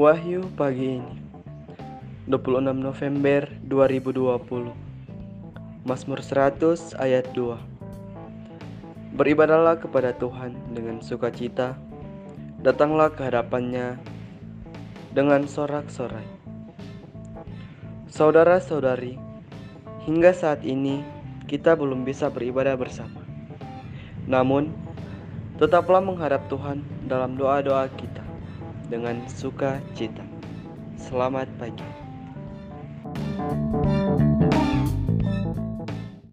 Wahyu pagi ini 26 November 2020 Mazmur 100 ayat 2 Beribadahlah kepada Tuhan dengan sukacita Datanglah ke hadapannya dengan sorak-sorai. Saudara-saudari Hingga saat ini kita belum bisa beribadah bersama. Namun tetaplah menghadap Tuhan dalam doa-doa kita dengan sukacita. Selamat pagi.